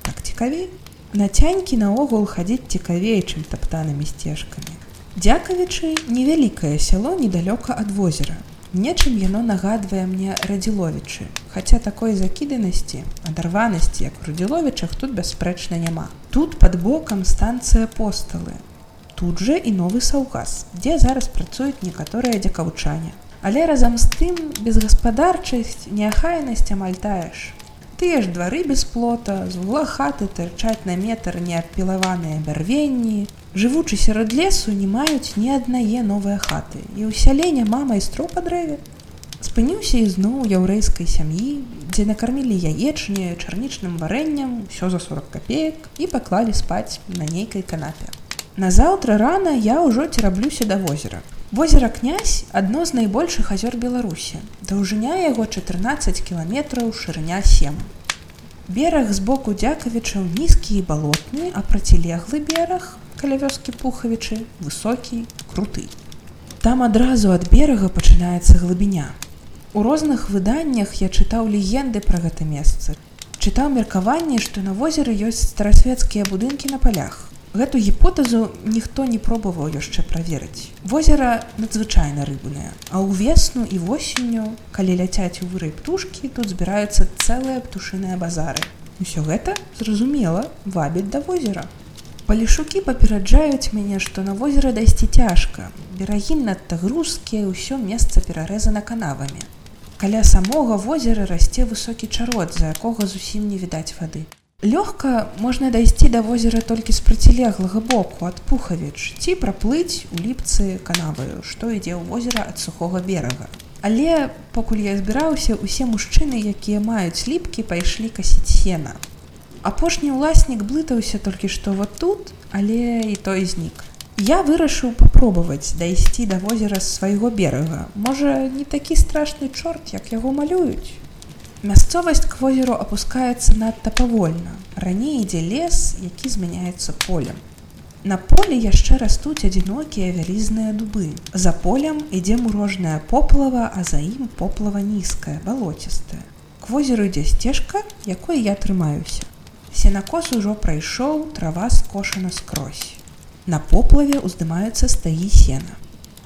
так цікавей нацянькі наогул хадзіць цікавей чым таптанымі сцежкамі дзякавічы невялікае сяло недалёка ад возера нечым яно нагадвае мне радзіловічы хаця такой закіданасці адарванасці як у радзіловічах тут бясспрэчна няма. Тут под бокам станцыя посталы. Тут жа і новы саўгас дзе зараз працуюць некаторыя дзякаўчане. Але разам з тым безгаспадарчасць неахайнасць амаль таеш. Тыя ж двары без плота з угла хаты тырчаць на метр неапілаваныя бярвенні жывучы сярод лесу не маюць ні аднае новыя хаты і ў сяле няма майстроў па дрэве спыніўся ізноў яўрэйскай сям'і дзе накармілі яечні чарнічным варэнням усё за 40 копеек і паклалі спаць на нейкай канапе назаўтра рана я ўжо цераблюся да возера Возера князь адно з найбольшых азёр Беларусі. Даўжыня яго 14 кіламетраў шырыня 7. Бераг з боку дзякавічаў нізкі і балотны, а процілеглы бераг каля вёскі пухавічы высокі, круты. Там адразу ад берага пачынаецца глыбіня. У розных выданнях я чытаў легенды пра гэта месца. Чытаў меркаванне, што на возеры ёсць старасвецкія будынкі на палях. Гэту гіпотэзу ніхто не пробаваў яшчэ праверыць. Возера надзвычайна рыбнае, а ў весну і восенню, калі ляцяць у вырай птушкі, тут збіраюцца цэлыя птушыныя базары. Усё гэта зразумела вабіць да возера. Палішукі папераджаюць мяне, што на возера дайсці цяжка. Берагі надта грузкія, ўсё месца перарэзана канавамі. Каля самога возера расце высокі чарот, за якога зусім не відаць вады. Лёгка можна дайсці да возера толькі з процілеглага боку ад пухавіч ці праплыць у ліпцы канаваю, што ідзе ў возера ад сухога берага. Але пакуль я збіраўся, усе мужчыны, якія маюць ліпкі, пайшлі касіць сена. Апошні ўласнік блытаўся толькі што вот тут, але і той знік. Я вырашыў папробаваць дайсці да возера з свайго берага. Можа, не такі страшны чорт, як яго малююць. Мясцовасць к возеру апускаецца надта павольна. Раней ідзе лес, які змяняецца полем. На поле яшчэ растуць адзінокія вялізныя дубы. За полем ідзе мурожная поплава, а за ім поплава нізкая, балоцістая. К возеру ідзе сцежка, якой я трымаюся. Сенакос ужо прайшоў, трава скошана скрозь. На поплаве ўздымаюцца стаі сена.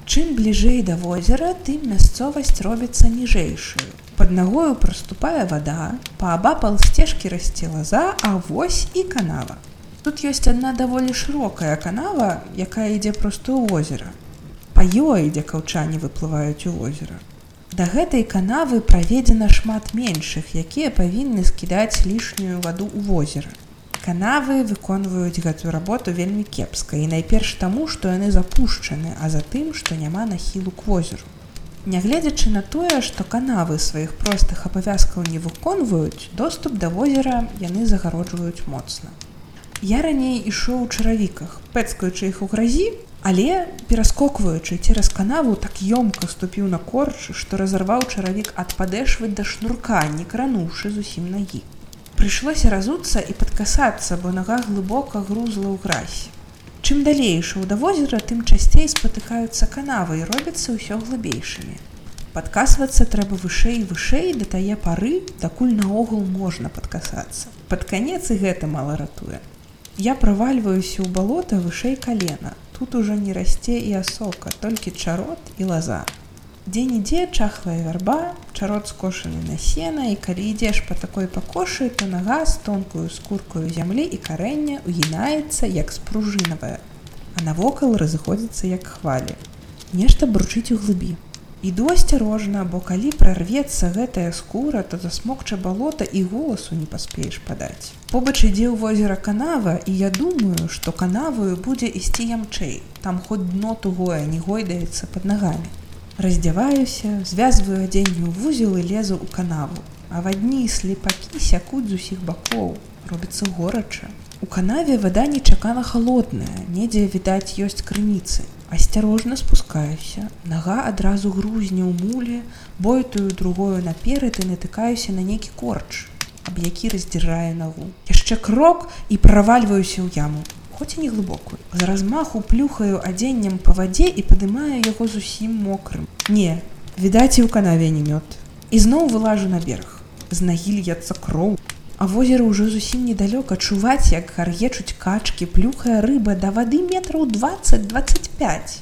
Чым бліжэй да возера, тым мясцовасць робіцца ніжэйшую. Пад нагою праступае вада, паабапал сцежкі расце лаза, а вось і канава. Тут ёсць адна даволі шырокая канава, якая ідзе проста ў возера. Па ёй, дзе каўчане выплываюць у возера. Да гэтай канавы праведзена шмат меншых, якія павінны скідаць лішнюю ваду ў возера. Канавы выконваюць гэтую работу вельмі кепска і найперш таму, што яны запушчаны, а затым, што няма нахілу к возеру. Нягледзячы на тое, што канавы сваіх простых абавязкаў не выконваюць, доступ да возера яны загароджваюць моцна. Я раней ішоў у чаравіках, пэцкаючы іх у гразі, Але пераскокваючы цераз канаву так ёмка ступіў на корч, што разарваў чаравік ад падэшвы да шнурка, не крануўшы зусім нагі. Прыйшлося разуцца і падкасацца, бо нага глыбока грузла ў гразь. Чым далей ішоў да возера, тым часцей спатыкаюцца канавы і робяцца ўсё глыбейшымі. Падкасвацца трэба вышэй і вышэй да тае пары, дакуль наогул можна падкасацца. Пад канец і гэта мала ратуе. Я правальваюся ў балота вышэй калена, Тут ужо не расце і асока, толькі чарот і лаза. Дзе-нідзе чахлая вярба, чарот скошаны на сена і калі ідзеш па такой пакошы, то нага з тонкую скуркаю зямлі і карэння угінаецца як спружынавая, а навокал разыходзіцца як хвалі. Нешта бручыць у глыбі. Іду асцярожна, бо калі прарвецца гэтая скура, то засмокча балота і голасу не паспееш падаць. Побач ідзе ў возера канава і я думаю, што канаваю будзе ісці ямчэй. Там хоць дно тугое не гойдаецца под нагамі. Раздзяваюся, звязваю адзенню вузел і лезу ў канаву. А вадні слепакі сякуць з усіх бакоў, робіцца горача. У канаве вада нечакана холодная, недзе відаць ёсць крыніцы. Асцярожна спускаюся. Нага адразу грузне ў муле, бойтую другою наперад і натыкаюся на нейкі корч, аб які раздзірае нагу. Яшчэ крок і правальваюся ў яму, хоць і не глыбокую. З размаху плюхаю адзеннем па вадзе і падымаю яго зусім мокрым. Не, відаць і ў канаве не мёд. І зноў вылажу на бераг. З нагі льецца кроў, А возера ўжо зусім недалёка чуваць, як гар'ечуць качкі, плюхая рыба да вады метраў 20-25.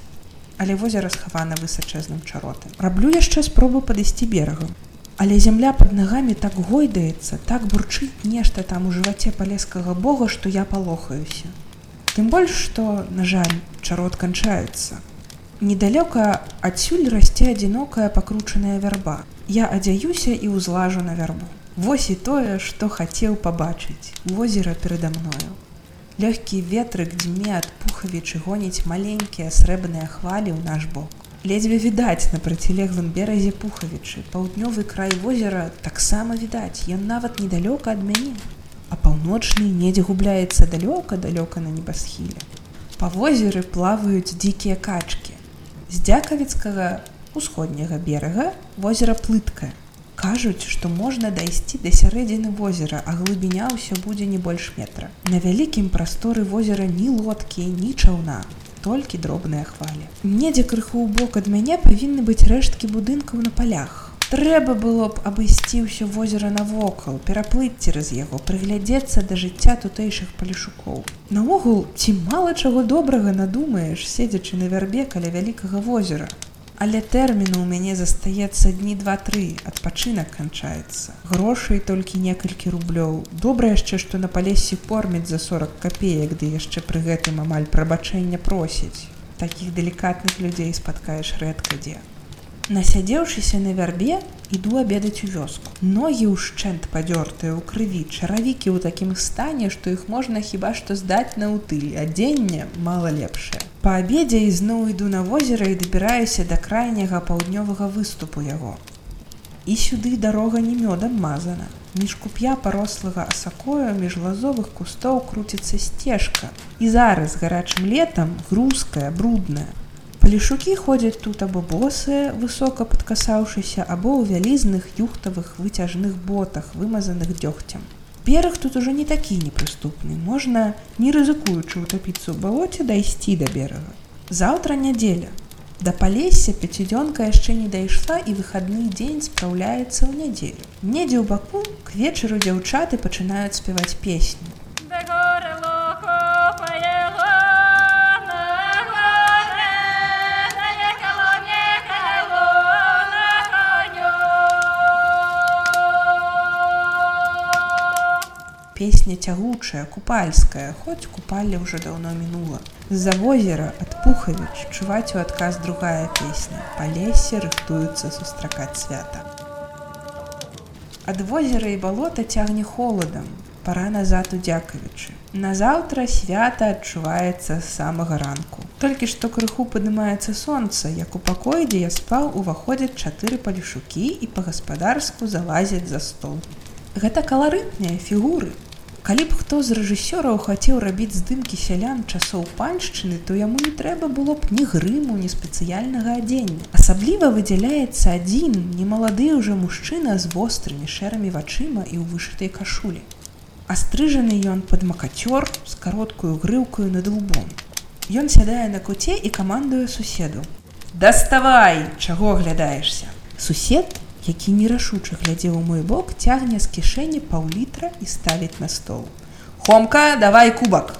Але возера схавана высачэзным чаротам. Раблю яшчэ спробу падысці берагам. Але зямля под нагамі так гойдаецца, так бурчыць нешта там у жываце палескага бога, што я палохаюся. Тым больш, што, на жаль, чарот канчаецца. Недалёка адсюль расце адзінокая пакручаная вярба. Я адзяюся і ўзлажу на вярбу. Вось і тое, што хацеў пабачыць возера перада мною. Лёгкі ветрык дзьме ад пухавічы гоніць маленькія срэбныя хвалі ў наш бок. Ледзьве відаць на процілеглым беразе пухавічы. Паўднёвы край возера таксама відаць, ён нават недалёка ад мяне. А паўночны недзе губляецца далёка далёка на небасхіле. Па возеры плаваюць дзікія качкі. З дзякавіцкага усходняга берага возера плыткае кажуць, што можна дайсці да сярэдзіны возера, а глыбіня ўсё будзе не больш метра. На вялікім прасторы возера ні лодкі, ні чаўна, толькі дробныя хвалі. Недзе крыху ў бок ад мяне павінны быць рэшткі будынкаў на палях. Трэба было б абысці ўсё возера навокал, пераплыць цераз яго, прыглядзецца да жыцця тутэйшых палішукоў. Наогул, ці мала чаго добрага надумаеш, седзячы на вярбе каля вялікага возера. Але тэрміну ў мяне застаецца дні два-тры, адпачынак канчаецца. Грошай толькі некалькі рублёў. Добра яшчэ, што на палесе кормяць за 40 капеек, ды яшчэ пры гэтым амаль прабачэння просіць. Такіх далікатных людзей спаткаеш рэдка дзе. Насядзеўшыся на вярбе, іду абедаць у вёску. Ногі ўшчэнт падзёртыя ў крыві, чаравікі ў такім стане, што іх можна хіба што здаць на ўтыль, адзенне мала лепшае. Па абедзе ізноў іду на возера і дабіраюся да крайняга паўднёвага выступу яго. І сюды дарога не мёдам мазана. Між куп'я парослага асакою між лазовых кустоў круціцца сцежка. І зараз гарачым летам грузкая, брудная, Палішукі ходзяць тут або босыя, высока падкасаўшыся, або ў вялізных юхтавых выцяжных ботах, вымазаных дзёгцем. Бераг тут ужо не такі непрыступны. Можна, не рызыкуючы ўтапіцца ў балоце дайсці да берага. Заўтра нядзеля. Да палесся пяцідзёнка яшчэ не дайшла і выхадны дзень спраўляецца ў нядзелю. Недзе ў баку к вечару дзяўчаты пачынаюць спяваць песню. Песня цягучая, купальская, хоць купалля ўжо даўно мінула. З-за возера ад пухавіч чуваць у адказ другая песня. Па лесе рыхтуюцца сустракаць свята. Ад возера і балота цягне холадам, пара назад у дзякавічы. Назаўтра свята адчуваецца з самага ранку. Толькі што крыху падымаецца сонца, як у пакоі, дзе я спаў, уваходзяць чатыры палішукі і па-гаспадарску залазяць за стол. Гэта каларытныя фігуры, Калі б хто з рэжысёраў хацеў рабіць здымкі сялян часоў паншчыны, то яму не трэба было б ні грыму, ні спецыяльнага адзення. Асабліва выдзяляецца адзін немалады ўжо мужчына з вострымі шэрамі вачыма і ў вышытай кашулі. Астрыжаны ён пад макацёр з кароткую грыўкаю над лбом. Ён сядае на куце і камандуе суседу. Даставай, чаго аглядаешся. Сусед які нерашуча глядзеў у мой бок цягне з кішэні паўлітра і ставіць на стол. Хомка, давай кубак!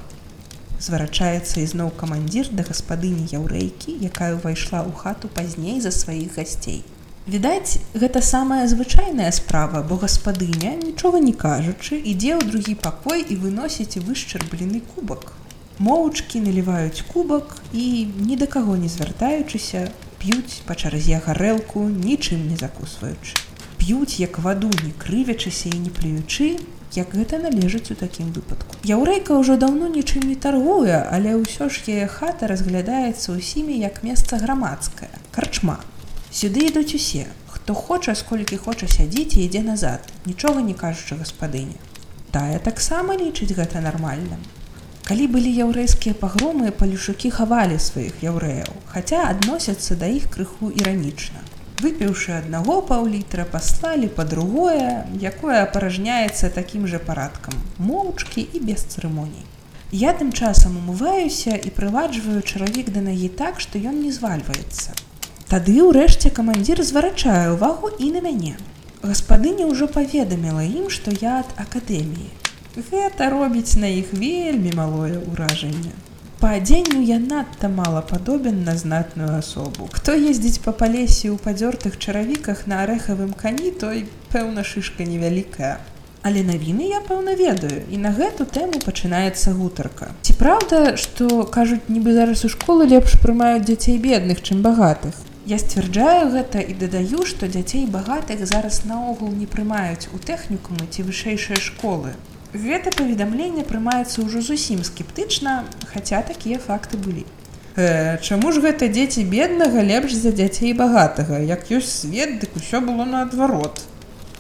Зварачаецца ізноў камандзір да гаспадыні яўрэйкі, якая ўвайшла ў хату пазней за сваіх гасцей. Відаць, гэта самая звычайная справа, бо гаспадыня, нічога не кажучы, ідзе ў другі пакой і выносіць вышчарблены кубак. Моўчкі наліваюць кубак і ні да каго не звяртаючыся, п'юць па чарзе гарэлку, нічым не закусваючы. П'юць як ваду, не крывячыся і не плюючы, як гэта належыць у такім выпадку. Яўрэйка ўжо даўно нічым не таргуе, але ўсё ж яе хата разглядаецца ўсімі як месца грамадскае. Карчма. Сюды ідуць усе. Хто хоча, сколькі хоча сядзіць і ідзе назад, нічога не кажучы гаспадыня. Тая таксама лічыць гэта нармальным. Калі былі яўрэйскія пагромы, палюшукі хавалі сваіх яўрэяў, хаця адносяцца да іх крыху іранічна. Выпіўшы аднаго паўлітра, паслалі па-другое, якое апаражняецца такім жа парадкам, моўчкі і без цырымоній. Я тым часам умываюся і прываджваю чаравік да нагі так, што ён не звальваецца. Тады ўрэшце камандзір зварачае ўвагу і на мяне. Гаспадыня ўжо паведаміла ім, што я ад акадэміі. Гэта робіць на іх вельмі малое ўражанне. Па адзенню я надта мала падобен на знатную асобу. Хто ездзіць па палесе ў падзёртых чаравіках на арэхавым кані, той пэўна шышка невялікая. Але навіны я пэўна ведаю і на гэту тэму пачынаецца гутарка. Ці праўда, што кажуць, нібы зараз у школы лепш прымаюць дзяцей бедных, чым багатых. Я сцвярджаю гэта і дадаю, што дзяцей багатых зараз наогул не прымаюць у тэхнікумы ці вышэйшыя школы. Гэта паведамленне прымаецца ўжо зусім скептычна, хаця такія факты былі. Э, чаму ж гэта дзеці беднага лепш за дзяцей багатага, як ёсць свет, дык усё было наадварот.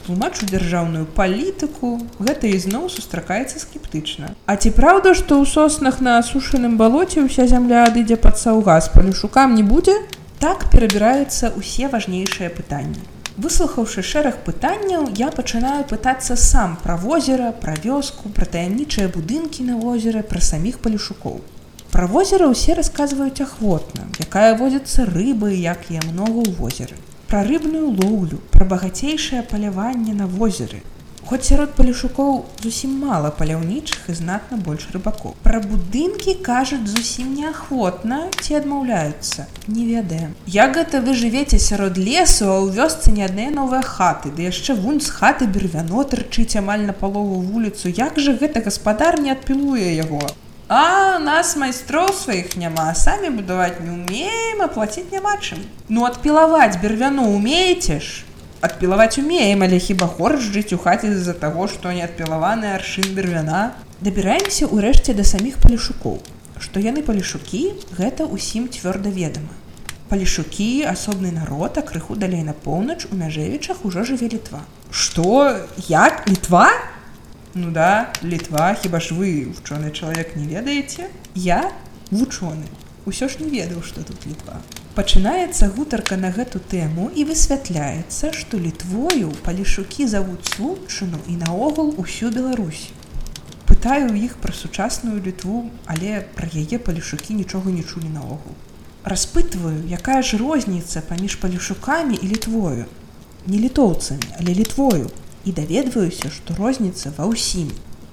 Тлумачу дзяржаўную палітыку, гэта ізноў сустракаецца скептычна. А ці праўда, што ў соснах на асушаным балоце ўся зямля адыдзе пад саўгас палюшукам не будзе? Так перабіраюцца ўсе важнейшыя пытанні. Выслухаўшы шэраг пытанняў, я пачынаю пытацца сам пра возера, пра вёску, пра таямнічыя будынкі на возеры, пра саміх палюшукоў. Пра возера ўсе расказваюць ахвотна, якая водзіцца рыбы, як я многа ў возеры. пра рыбную лоўлю, пра багацейшае паляванне на возеры. Хоць сярод палішукоў зусім мала паляўнічых і знатна больш рыбакоў. Пра будынкі кажуць зусім неахвотна ці адмаўляюцца, не ведаем. Як гэта вы жывеце сярод лесу, а ў вёсцы не адныя новыя хаты, ды яшчэ вунь з хаты бервяно трычыць амаль на палову вуліцу, як жа гэта гаспадар не адпілуе яго. А нас майстроў сваіх няма, самі будаваць не умеем, а плаціць няма чым. Ну адпілаваць бервяно умееце ж адпілаваць умеем, але хіба горш жыць у хаце з-за таго, што не адпілаваны аршын бервяна. Дабіраемся ўрэшце да саміх палішукоў. Што яны палішукі, гэта ўсім цвёрда ведама. Палішукі, асобны народ, а крыху далей на поўнач у мяжэвічах ужо жыве літва. Што як літва? Ну да, літва, хіба ж вы вучоны чалавек не ведаеце? Я вучоны. Усё ж не ведаў, што тут літва. Пачынаецца гутарка на гэту тэму і высвятляецца, што літвою палішукі завуць случчыну і наогул усю Беларусь. Пытаю ў іх пра сучасную літву, але пра яе палішукі нічога не чулі наогул. Распытваю, якая ж розніца паміж палішукамі і літвою. Не літоўцамі, але літвою і даведваюся, што розніца ва ўсім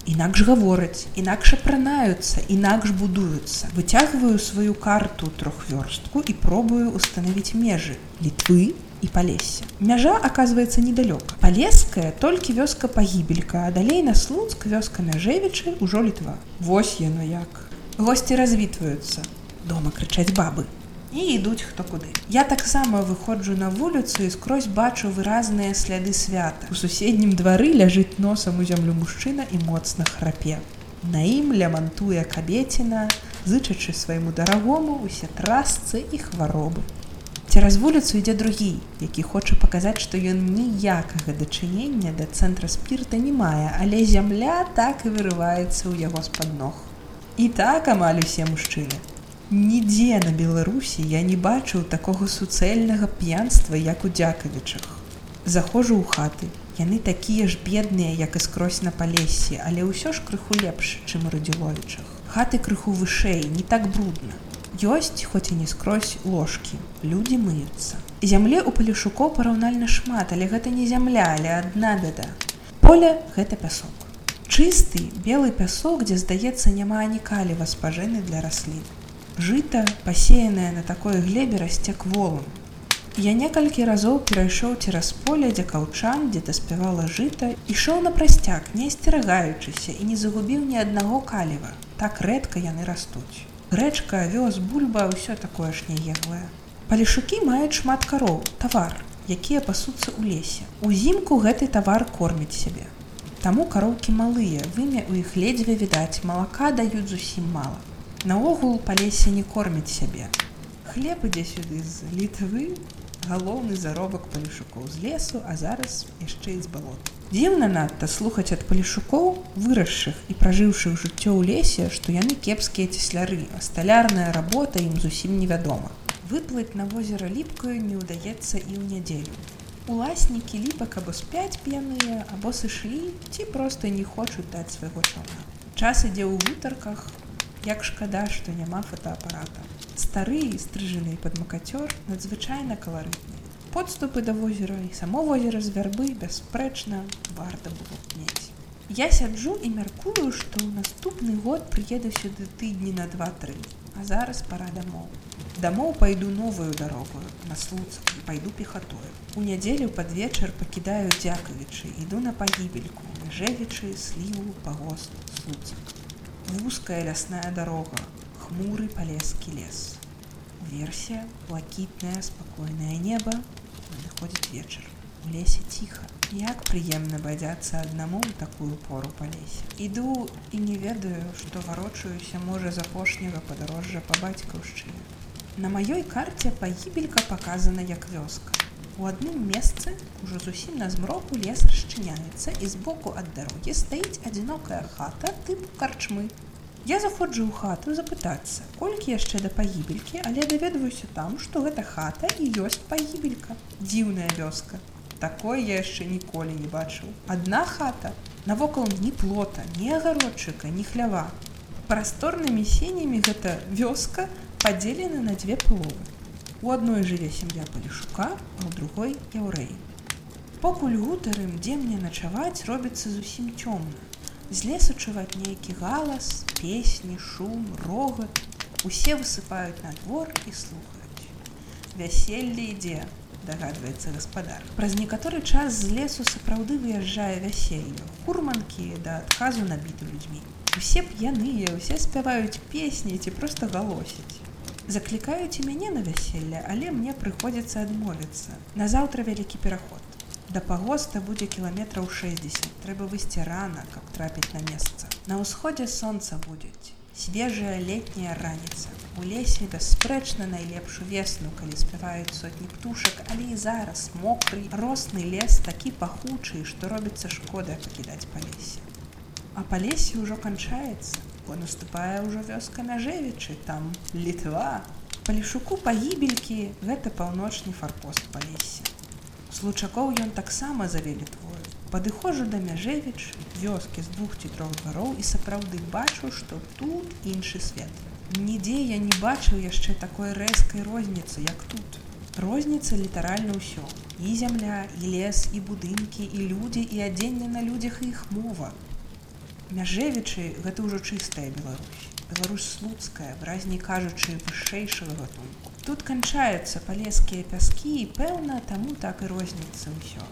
інакш гавораць інакш апранаюцца інакш будуюцца. Выцягваю сваю карту трохвёрстку і пробую установіць межы літвы і палесся. Мяжа оказывается недалёка. Палеская толькі вёска пагібелька а далей на слуцк вёска мяжэвічы ўжо літва. Вось яно як. Госці развітваюцца. Дома крычаць бабы і ідуць хто куды. Я таксама выходжу на вуліцу і скрозь бачу выразныя сляды свята. У суседнім двары ляжыць носам у зямлю мужчына і моцна храпе. На ім лямантуе кабеціна, зычачы свайму дарагому усе трасцы і хваробы. Цераз вуліцу ідзе другі, які хоча паказаць, што ён ніякага дачынення да цэнтра спірта не мае, але зямля так і вырываецца ў яго з-пад ног. І так амаль усе мужчыны. Нідзе на Беларусі я не бачыў такога суцэльнага п'янства, як у дзякавічах. Заходжу ў хаты. Яны такія ж бедныя, як і скрозь на палесе, але ўсё ж крыху лепш, чым у радзіловічах. Хаты крыху вышэй, не так брудна. Ёсць, хоць і не скрозь ложкі. Людзі мыюцца. Зямле ў палішукоў параўнальна шмат, але гэта не зямля, але адна бяда. Поле гэта пясок. Чысты белы пясок, дзе здаецца, няма ані каліва спажэны для раслін. Жыта, пасеянае на такой глебе расце кволам. Я некалькі разоў перайшоў цераз поле, дзе каўчан, дзе даспявала жыта, ішоў на прасцяг, не асцерагаючыся і не загубіў ні аднаго каліва. Так рэдка яны растуць. Грэчка, вёс, бульба, ўсё такое ж нееглае. Палішукі маюць шмат кароў, тавар, якія пасуцца ў лесе. Узімку гэты тавар корміць сябе. Таму кароўкі малыя, вымя ў іх ледзьве відаць, малака даюць зусім мала. Наогул палесе не корміць сябе. Хлеб ідзе сюды з літвы, галоўны заробак палішукоў з лесу, а зараз яшчэ і з балот. Дзіўна надта слухаць ад палішукоў, вырасшых і пражыўшых жыццё ў лесе, што яны кепскія цесляры, а сталярная работа ім зусім невядома. Выплыць на возера ліпкаю не ўдаецца і ў нядзелю. Уласнікі ліпак або спяць п'яныя, або сышлі ці проста не хочуць даць свайго чорна. Час ідзе ў гутарках, Як шкада, што няма фотоапарата. Стары і стрыжаны пад макацёр надзвычайна каларытны. Подступы да возера і само возера з вярбы бясспрэчна варта было мець. Я сяджу і мяркую, што ў наступны год прыеду сюды тыдні на два-тры, а зараз пара дамоў. Дамоў пайду новую дарогу на слуцк і пайду пехатою. У нядзелю пад вечар пакідаю дзякавічы, іду на пагібельку, жэвічы, сліву, пагост, слуцк вузкая лясная дорога, хмурый полесский лес. Версия – блакитное, спокойное небо, надыходит вечер. В лесе тихо. Як приемно бодяться одному в такую пору по лесе. Иду и не ведаю, что ворочаюся може запошнего подорожжа по батькаўшчыне. На маёй карце пагібелька показана як вёска. У адным месцы ужо зусім на змроку лес расчыняецца і збоку ад дарогі стаіць адзінокая хата тыпу карчмы. Я заходжу ў хату запытацца, колькі яшчэ да пагібелькі, але даведваюся там, што гэта хата і ёсць пагібелька. Дзіўная вёска. Такое я яшчэ ніколі не бачыў. Адна хата, навокал ні плота, ні агародчыка, ні хлява. Прасторнымі сенямі гэта вёска падзелена на дзве паловы. У адной жыве сям'я палішука, а ў другой яўрэй. Покуль гутарым, дзе мне начаваць, робіцца зусім цёмна. З лесу чуваць нейкі галас, песні, шум, рогат. Усе высыпаюць на двор і слухаюць. Вяселле ідзе, дагадваецца гаспадар. Праз некаторы час з лесу сапраўды выязджае вяселле. Курманкі да адказу набіты людзьмі. Усе п'яныя, усе спяваюць песні ці проста галосяць. Заклікаюць і мяне на вяселле, але мне прыходзіцца адмовіцца. Назаўтра вялікі пераход. Да пагоста будзе кіламетраў 60. Трэба выйсці рана, каб трапіць на месца. На ўсходзе сонца будзець. Свежая летняя раніца. У лесе бясспрэчна найлепшую весну, калі спяваюць сотні птушак, але і зараз мокры, росны лес такі пахучы, што робіцца шкода пакідаць па лесе. А па лесе ўжо канчаецца, бо наступае ўжо вёска мяжевічы, там літва. Палішуку пагібелькі гэта паўночны фарпост па лесе. Случакоў ён таксама завелі твою. Падыходжу да мяжевіч, вёскі з двух ці трох двароў і сапраўды бачу, што тут іншы свет. Нідзе я не бачыў яшчэ такой рэзкай розніцы, як тут. Розніца літаральна ўсё. І зямля, і лес, і будынкі, і людзі, і адзенне на людзях і іх мова. Мяжевічы гэта ўжо чыстая Беларусь. Беларусь слуцкая, выразней кажучы вышэйшага гатунку. Тут канчаюцца палескія пяскі і пэўна, таму так і розніцца ўсё.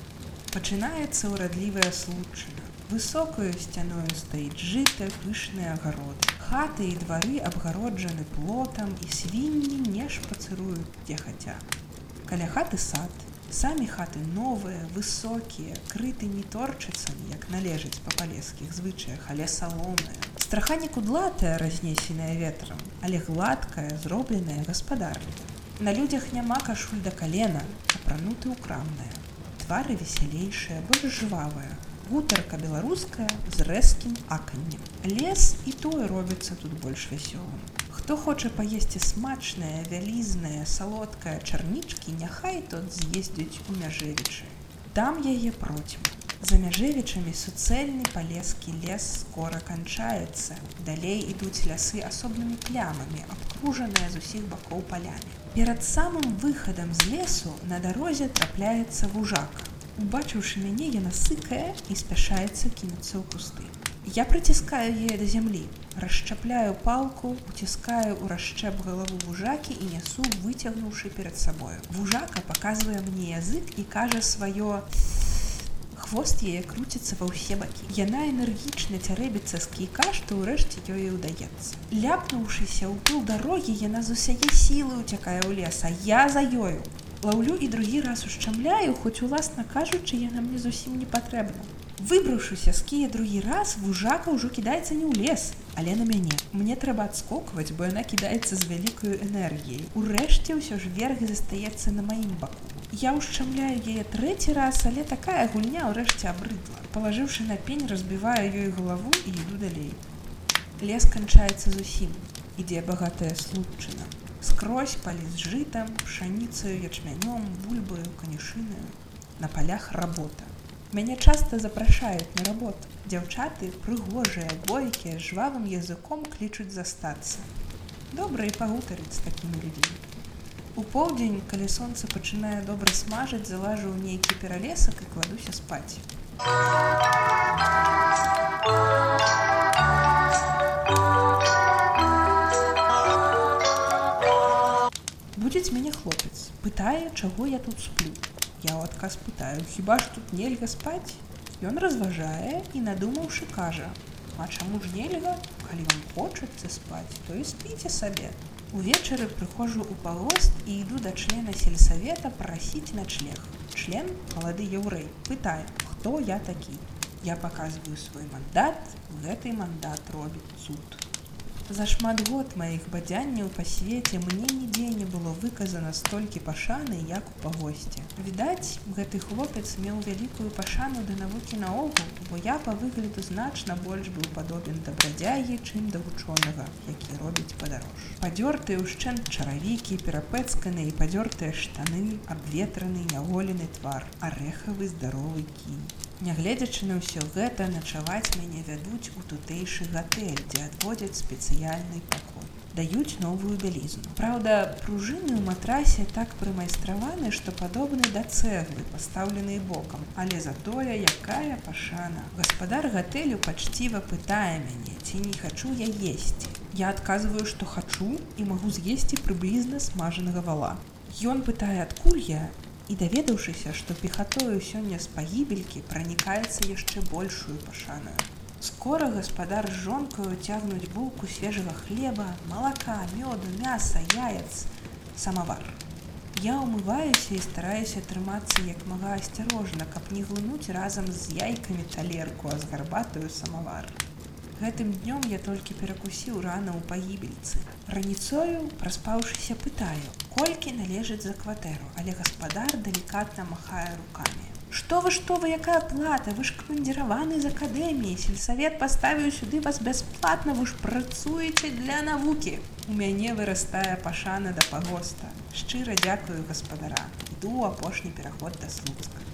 Пачынаецца ўрадлівая случына. Высокую сцяною стаіць жыта пышныя агароды. Хаты і двары абгароджаны плотам і свінні не шпацыруюць дзе хаця. Каля хаты сад, самі хаты новыя, высокія, крыты не торчыцамі, як належыць па палескіх звычаях, але саломная. Страха не кудлатая, разнесеная ветрам, але гладкая, зробленая гаспадарня. На людзях няма кашуль да калена, апрануты ўкрамная. Твары весялейшыя, больш жывавая. Гутарка беларуская з рэзкім аканнем. Лес і тое робіцца тут больш вясёлым. Хто хоча паесці смачнае, вялізнае, салодкае чарнічкі, няхай тут з'ездзіць у мяжевічы. Там яе процьма. За мяжевічамі суцэльны палескі лес скора канчаецца. Далей ідуць лясы асобнымі плямамі, абкружаныя з усіх бакоў палямі. Перад самым выхадам з лесу на дарозе трапляецца вужак. Убачыўшы мяне, яна сыкае і спяшаецца кінуцца ў кусты. Я прыціскаю яе да зямлі, расшчапляю палку, уціскаю ў расшчэп галаву вужакі і нясу, выцягнуўшы перад сабою. Вужака паказвае мне язык і кажа сваё: хвост яе круціцца ва ўсе бакі. Яна энергічна цярэбіцца з кійка, што ўрэшце ёй удаецца. Ляпнуўшыся ў пыл дарогі, яна з усяе сілы ўцякае ў лес, а я за ёю. Лаўлю і другі раз ушчамляю, хоць уласна кажучы, яна мне зусім не патрэбна. Выбраўшыся з кія другі раз, вужака ўжо кідаецца не ў лес, але на мяне. Мне трэба адскокваць, бо яна кідаецца з вялікаю энергіяй. Урэшце ўсё ж верх застаецца на маім баку. Я ушчамляю яе трэці раз, але такая гульня ўрэшце абрыдла. Палажыўшы на пень, разбіваю ёй галаву і іду далей. Лес канчаецца зусім. Ідзе багатая случына. Скрозь палі з жытам, пшаніцаю ячмянём, бульбаю, канішынаю. На палях работа. Мяне часта запрашаюць на работу. Дзяўчаты прыгожыя, бойкія, жвавым языком клічуць застацца. Добра і пагутарыць з такімі людзьмі. У поўдзень, калі сонца пачынае добра смажыць, залажу ў нейкі пералесак і кладуся спаць. Будзець мяне хлопец, пытае, чаго я тут сплю. Я ў адказ пытаю, хіба ж тут нельга спаць? Ён разважае і надумаўшы кажа: « А чаму ж нельга, калі вам хочацца спаць, то і спіце сабе. Увечары прыходжу ў пагост і іду да члена сельсавета прасіць начлег. Член малады еўрэй пытае, хто я такі. Я паказваю свой мандат, гэты мандат робіць цуд. За шмат год маіх бадзянняў па свеце мне нідзе не было выказана столькі пашаны, як у пагосце. Відаць, гэты хлопец меў вялікую пашану да навукі наогул, бо я па выгляду значна больш быў падобен да брадзягі, чым да вучонага, які робіць падарож. Падзёртыя ўшчэнт чаравікі, перапэцканы і падзёртыя штаны, абветраны, няголены твар, арэхавы здаровы кінь. Нягледзячы на ўсё гэта начаваць мяне вядуць у тутэйшы гатэль, дзе адводзяць спецыяльны пакой. даюць новую бялізну. Праўда, пружыны ў матрасе так прымайстраваны, што падобны да цэглы, пастаўлены бокам, але затое якая пашана. Гаспадар гатэлю пачціва пытае мяне, ці не хачу я есці. Я адказваю, што хачу і магу з'есці прыблізна смажанага вала. Ён пытае, адкуль я і даведаўшыся, што пехатою сёння з пагібелькі пранікаецца яшчэ большую пашаную. Скора гаспадар з жонкаю цягнуць булку свежага хлеба, малака, мёду, мяса, яец, самавар. Я ўмываюся і стараюся трымацца як мага асцярожна, каб не глынуць разам з яйкамі талерку, а з гарбатаю самавар. Гэтым днём я толькі перакусіў рана ў пагібельцы. Раніцою, праспаўшыся пытаю, колькі належыць за кватэру, але гаспадар далікатна махае рукамі. Што вы што вы якая плата, вы ж камандзіраваны з акадэміі, сельсавет паставіў сюды вас бясплатна, вы ж працуеце для навукі. У мяне вырастае пашана да пагоста. Шчыра дзякую гаспадара. Іду апошні пераход да слуцка.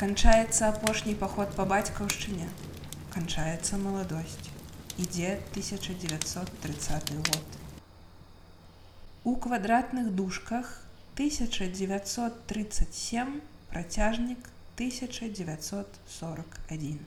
Канчаецца апошні паход па бацькаўшчыне. Канчаецца маладосць. Ідзе 1930 год. У квадратных дужках 1937 працяжнік 1941.